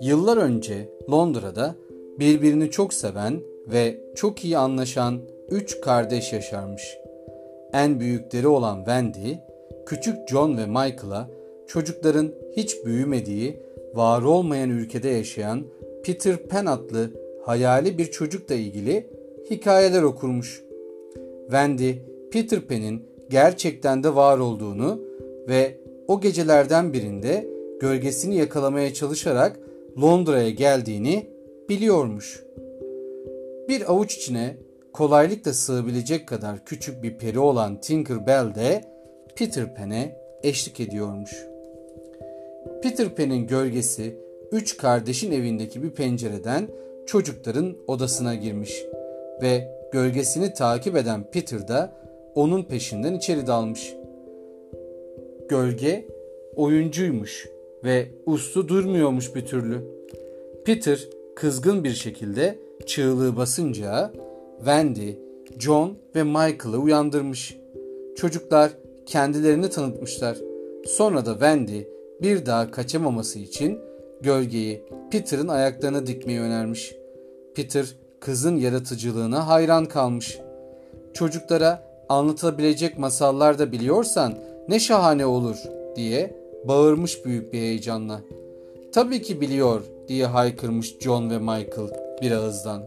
Yıllar önce Londra'da birbirini çok seven ve çok iyi anlaşan üç kardeş yaşarmış. En büyükleri olan Wendy, küçük John ve Michael'a çocukların hiç büyümediği, var olmayan ülkede yaşayan Peter Pan adlı hayali bir çocukla ilgili hikayeler okurmuş. Wendy, Peter Pan'in gerçekten de var olduğunu ve o gecelerden birinde gölgesini yakalamaya çalışarak Londra'ya geldiğini biliyormuş. Bir avuç içine kolaylıkla sığabilecek kadar küçük bir peri olan Tinker Bell de Peter Pan'e eşlik ediyormuş. Peter Pan'in gölgesi üç kardeşin evindeki bir pencereden çocukların odasına girmiş ve gölgesini takip eden Peter da onun peşinden içeri dalmış. Gölge oyuncuymuş ve uslu durmuyormuş bir türlü. Peter kızgın bir şekilde çığlığı basınca Wendy, John ve Michael'ı uyandırmış. Çocuklar kendilerini tanıtmışlar. Sonra da Wendy bir daha kaçamaması için gölgeyi Peter'ın ayaklarına dikmeyi önermiş. Peter kızın yaratıcılığına hayran kalmış. Çocuklara anlatabilecek masallar da biliyorsan ne şahane olur diye bağırmış büyük bir heyecanla. Tabii ki biliyor diye haykırmış John ve Michael bir ağızdan.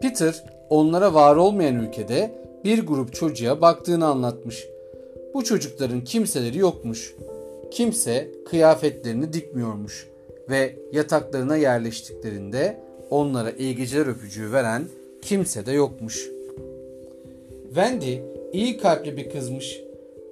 Peter onlara var olmayan ülkede bir grup çocuğa baktığını anlatmış. Bu çocukların kimseleri yokmuş. Kimse kıyafetlerini dikmiyormuş ve yataklarına yerleştiklerinde onlara iyi geceler öpücüğü veren kimse de yokmuş. Wendy iyi kalpli bir kızmış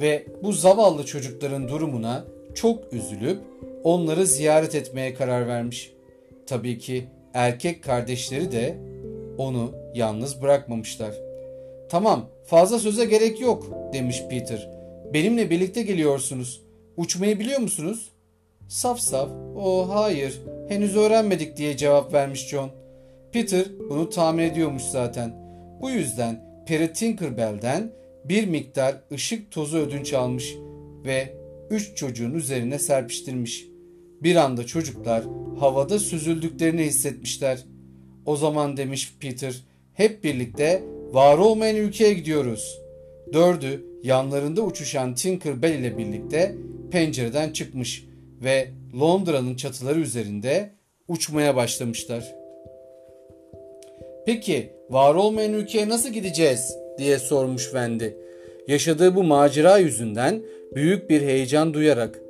ve bu zavallı çocukların durumuna çok üzülüp onları ziyaret etmeye karar vermiş. Tabii ki erkek kardeşleri de onu yalnız bırakmamışlar. Tamam fazla söze gerek yok demiş Peter. Benimle birlikte geliyorsunuz. Uçmayı biliyor musunuz? Saf saf o hayır henüz öğrenmedik diye cevap vermiş John. Peter bunu tahmin ediyormuş zaten. Bu yüzden Peri Tinkerbell'den bir miktar ışık tozu ödünç almış ve üç çocuğun üzerine serpiştirmiş. Bir anda çocuklar havada süzüldüklerini hissetmişler. O zaman demiş Peter, hep birlikte var olmayan ülkeye gidiyoruz. Dördü yanlarında uçuşan Tinkerbell ile birlikte pencereden çıkmış ve Londra'nın çatıları üzerinde uçmaya başlamışlar. Peki var olmayan ülkeye nasıl gideceğiz diye sormuş Wendy. Yaşadığı bu macera yüzünden büyük bir heyecan duyarak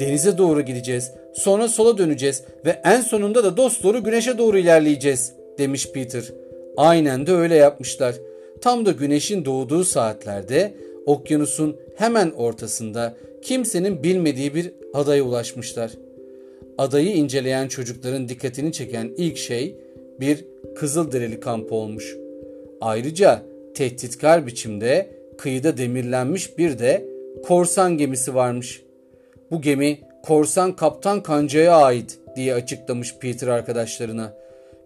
denize doğru gideceğiz. Sonra sola döneceğiz ve en sonunda da dost doğru güneşe doğru ilerleyeceğiz demiş Peter. Aynen de öyle yapmışlar. Tam da güneşin doğduğu saatlerde okyanusun hemen ortasında kimsenin bilmediği bir adaya ulaşmışlar. Adayı inceleyen çocukların dikkatini çeken ilk şey bir Kızılderili kampı olmuş. Ayrıca tehditkar biçimde kıyıda demirlenmiş bir de korsan gemisi varmış. Bu gemi korsan kaptan Kanca'ya ait diye açıklamış Peter arkadaşlarına.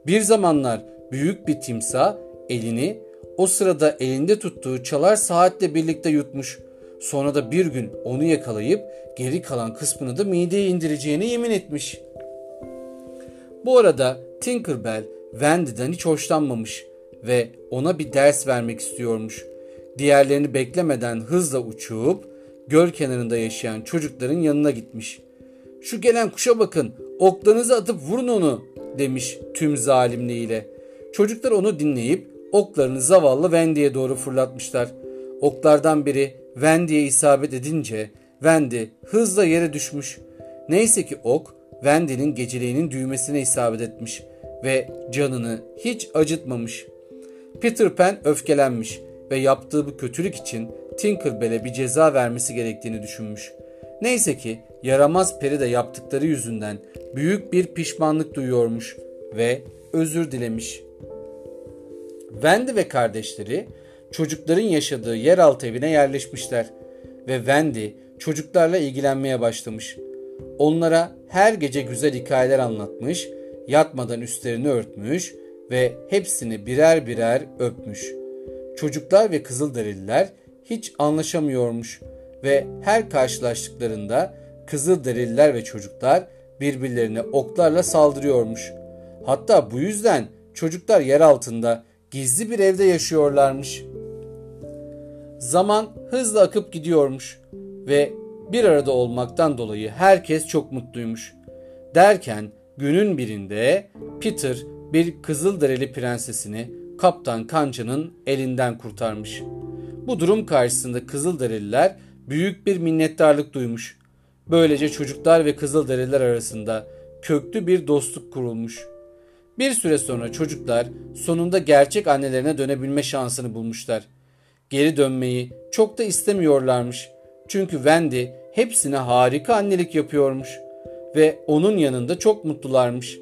Bir zamanlar büyük bir timsah elini o sırada elinde tuttuğu çalar saatle birlikte yutmuş. Sonra da bir gün onu yakalayıp geri kalan kısmını da mideye indireceğine yemin etmiş. Bu arada Tinkerbell Wendy'den hiç hoşlanmamış ve ona bir ders vermek istiyormuş. Diğerlerini beklemeden hızla uçup göl kenarında yaşayan çocukların yanına gitmiş. Şu gelen kuşa bakın oklarınızı atıp vurun onu demiş tüm zalimliğiyle. Çocuklar onu dinleyip oklarını zavallı Wendy'ye doğru fırlatmışlar. Oklardan biri Wendy'ye isabet edince Wendy hızla yere düşmüş. Neyse ki ok Wendy'nin geceliğinin düğmesine isabet etmiş ve canını hiç acıtmamış. Peter Pan öfkelenmiş ve yaptığı bu kötülük için Tinkerbell'e bir ceza vermesi gerektiğini düşünmüş. Neyse ki yaramaz peri de yaptıkları yüzünden büyük bir pişmanlık duyuyormuş ve özür dilemiş. Wendy ve kardeşleri çocukların yaşadığı yeraltı evine yerleşmişler ve Wendy çocuklarla ilgilenmeye başlamış. Onlara her gece güzel hikayeler anlatmış, yatmadan üstlerini örtmüş ve hepsini birer birer öpmüş. Çocuklar ve Kızılderililer hiç anlaşamıyormuş. ve her karşılaştıklarında Kızılderililer ve çocuklar birbirlerine oklarla saldırıyormuş. Hatta bu yüzden çocuklar yer altında gizli bir evde yaşıyorlarmış. Zaman hızla akıp gidiyormuş ve bir arada olmaktan dolayı herkes çok mutluymuş. Derken günün birinde Peter bir Kızılderili prensesini Kaptan Kanca'nın elinden kurtarmış. Bu durum karşısında Kızılderililer büyük bir minnettarlık duymuş. Böylece çocuklar ve Kızılderililer arasında köklü bir dostluk kurulmuş. Bir süre sonra çocuklar sonunda gerçek annelerine dönebilme şansını bulmuşlar. Geri dönmeyi çok da istemiyorlarmış. Çünkü Wendy hepsine harika annelik yapıyormuş ve onun yanında çok mutlularmış.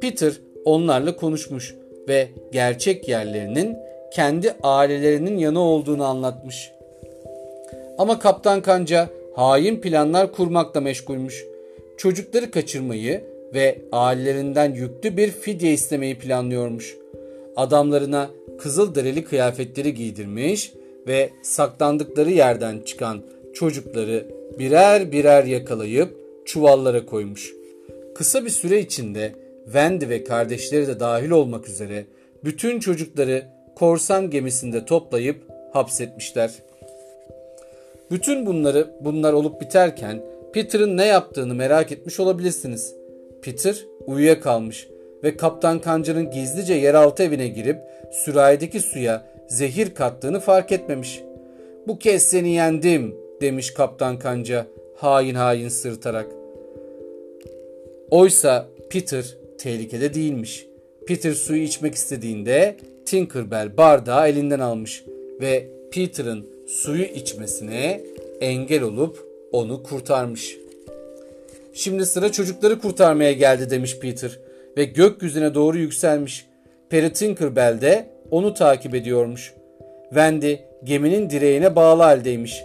Peter onlarla konuşmuş ve gerçek yerlerinin kendi ailelerinin yanı olduğunu anlatmış. Ama Kaptan Kanca hain planlar kurmakla meşgulmüş. Çocukları kaçırmayı ve ailelerinden yüklü bir fidye istemeyi planlıyormuş. Adamlarına kızıl dereli kıyafetleri giydirmiş ve saklandıkları yerden çıkan çocukları birer birer yakalayıp çuvallara koymuş. Kısa bir süre içinde Wendy ve kardeşleri de dahil olmak üzere bütün çocukları korsan gemisinde toplayıp hapsetmişler. Bütün bunları bunlar olup biterken Peter'ın ne yaptığını merak etmiş olabilirsiniz. Peter uyuyakalmış ve Kaptan Kanca'nın gizlice yeraltı evine girip sürahideki suya zehir kattığını fark etmemiş. Bu kez seni yendim demiş Kaptan Kanca hain hain sırtarak. Oysa Peter tehlikede değilmiş. Peter suyu içmek istediğinde Tinkerbell bardağı elinden almış ve Peter'ın suyu içmesine engel olup onu kurtarmış. Şimdi sıra çocukları kurtarmaya geldi demiş Peter ve gökyüzüne doğru yükselmiş. Peri Tinkerbell de onu takip ediyormuş. Wendy geminin direğine bağlı haldeymiş.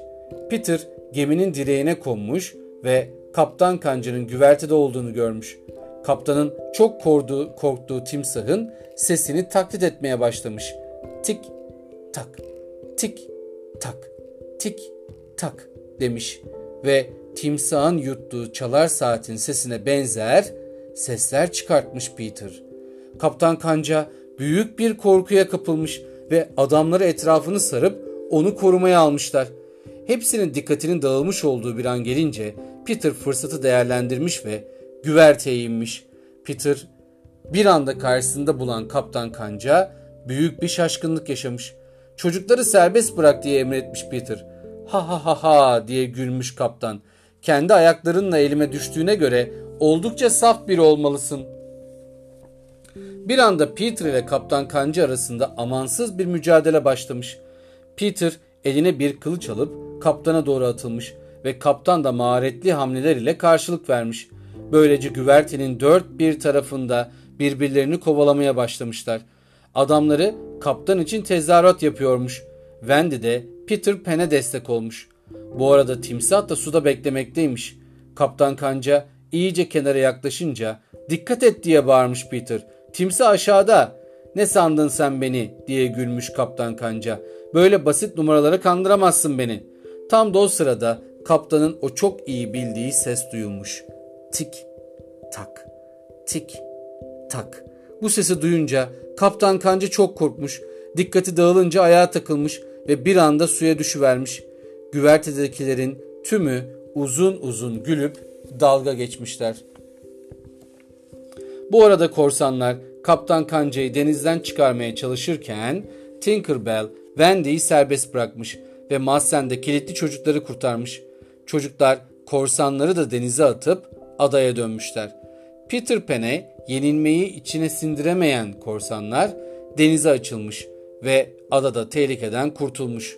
Peter geminin direğine konmuş ve kaptan kancının güvertede olduğunu görmüş. Kaptanın çok korktuğu, korktuğu timsahın sesini taklit etmeye başlamış. Tik tak, tik tak, tik tak demiş ve timsahın yuttuğu çalar saatin sesine benzer sesler çıkartmış Peter. Kaptan Kanca büyük bir korkuya kapılmış ve adamları etrafını sarıp onu korumaya almışlar. Hepsinin dikkatinin dağılmış olduğu bir an gelince Peter fırsatı değerlendirmiş ve güverteye inmiş. Peter bir anda karşısında bulan Kaptan Kanca büyük bir şaşkınlık yaşamış. Çocukları serbest bırak diye emretmiş Peter. Ha ha ha ha diye gülmüş kaptan. Kendi ayaklarınla elime düştüğüne göre oldukça saf biri olmalısın. Bir anda Peter ile Kaptan Kanca arasında amansız bir mücadele başlamış. Peter eline bir kılıç alıp kaptana doğru atılmış ve kaptan da maharetli hamleler ile karşılık vermiş. Böylece güvertenin dört bir tarafında birbirlerini kovalamaya başlamışlar. Adamları kaptan için tezahürat yapıyormuş. Wendy de Peter Pan'e destek olmuş. Bu arada timsah da suda beklemekteymiş. Kaptan Kanca iyice kenara yaklaşınca dikkat et diye bağırmış Peter. Timsah aşağıda. Ne sandın sen beni diye gülmüş Kaptan Kanca. Böyle basit numaralara kandıramazsın beni. Tam da o sırada kaptanın o çok iyi bildiği ses duyulmuş. Tik tak tik tak. Bu sesi duyunca Kaptan Kanca çok korkmuş. Dikkati dağılınca ayağa takılmış ve bir anda suya düşüvermiş. Güvertedekilerin tümü uzun uzun gülüp dalga geçmişler. Bu arada korsanlar Kaptan Kanca'yı denizden çıkarmaya çalışırken Tinkerbell Wendy'yi serbest bırakmış ve mahzende kilitli çocukları kurtarmış. Çocuklar korsanları da denize atıp adaya dönmüşler. Peter Pan'e yenilmeyi içine sindiremeyen korsanlar denize açılmış ve adada tehlikeden kurtulmuş.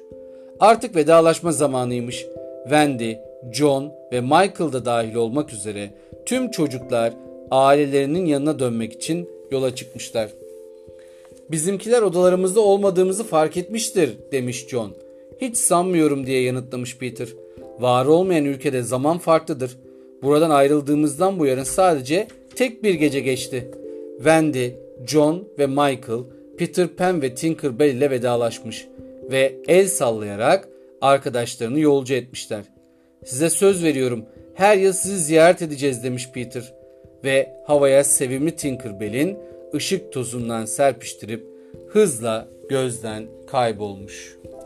Artık vedalaşma zamanıymış. Wendy, John ve Michael da dahil olmak üzere tüm çocuklar ailelerinin yanına dönmek için yola çıkmışlar. Bizimkiler odalarımızda olmadığımızı fark etmiştir demiş John. Hiç sanmıyorum diye yanıtlamış Peter. Var olmayan ülkede zaman farklıdır. Buradan ayrıldığımızdan bu yarın sadece tek bir gece geçti. Wendy, John ve Michael Peter Pan ve Tinkerbell ile vedalaşmış ve el sallayarak arkadaşlarını yolcu etmişler. Size söz veriyorum her yıl sizi ziyaret edeceğiz demiş Peter ve havaya sevimli Tinkerbell'in ışık tozundan serpiştirip hızla gözden kaybolmuş.''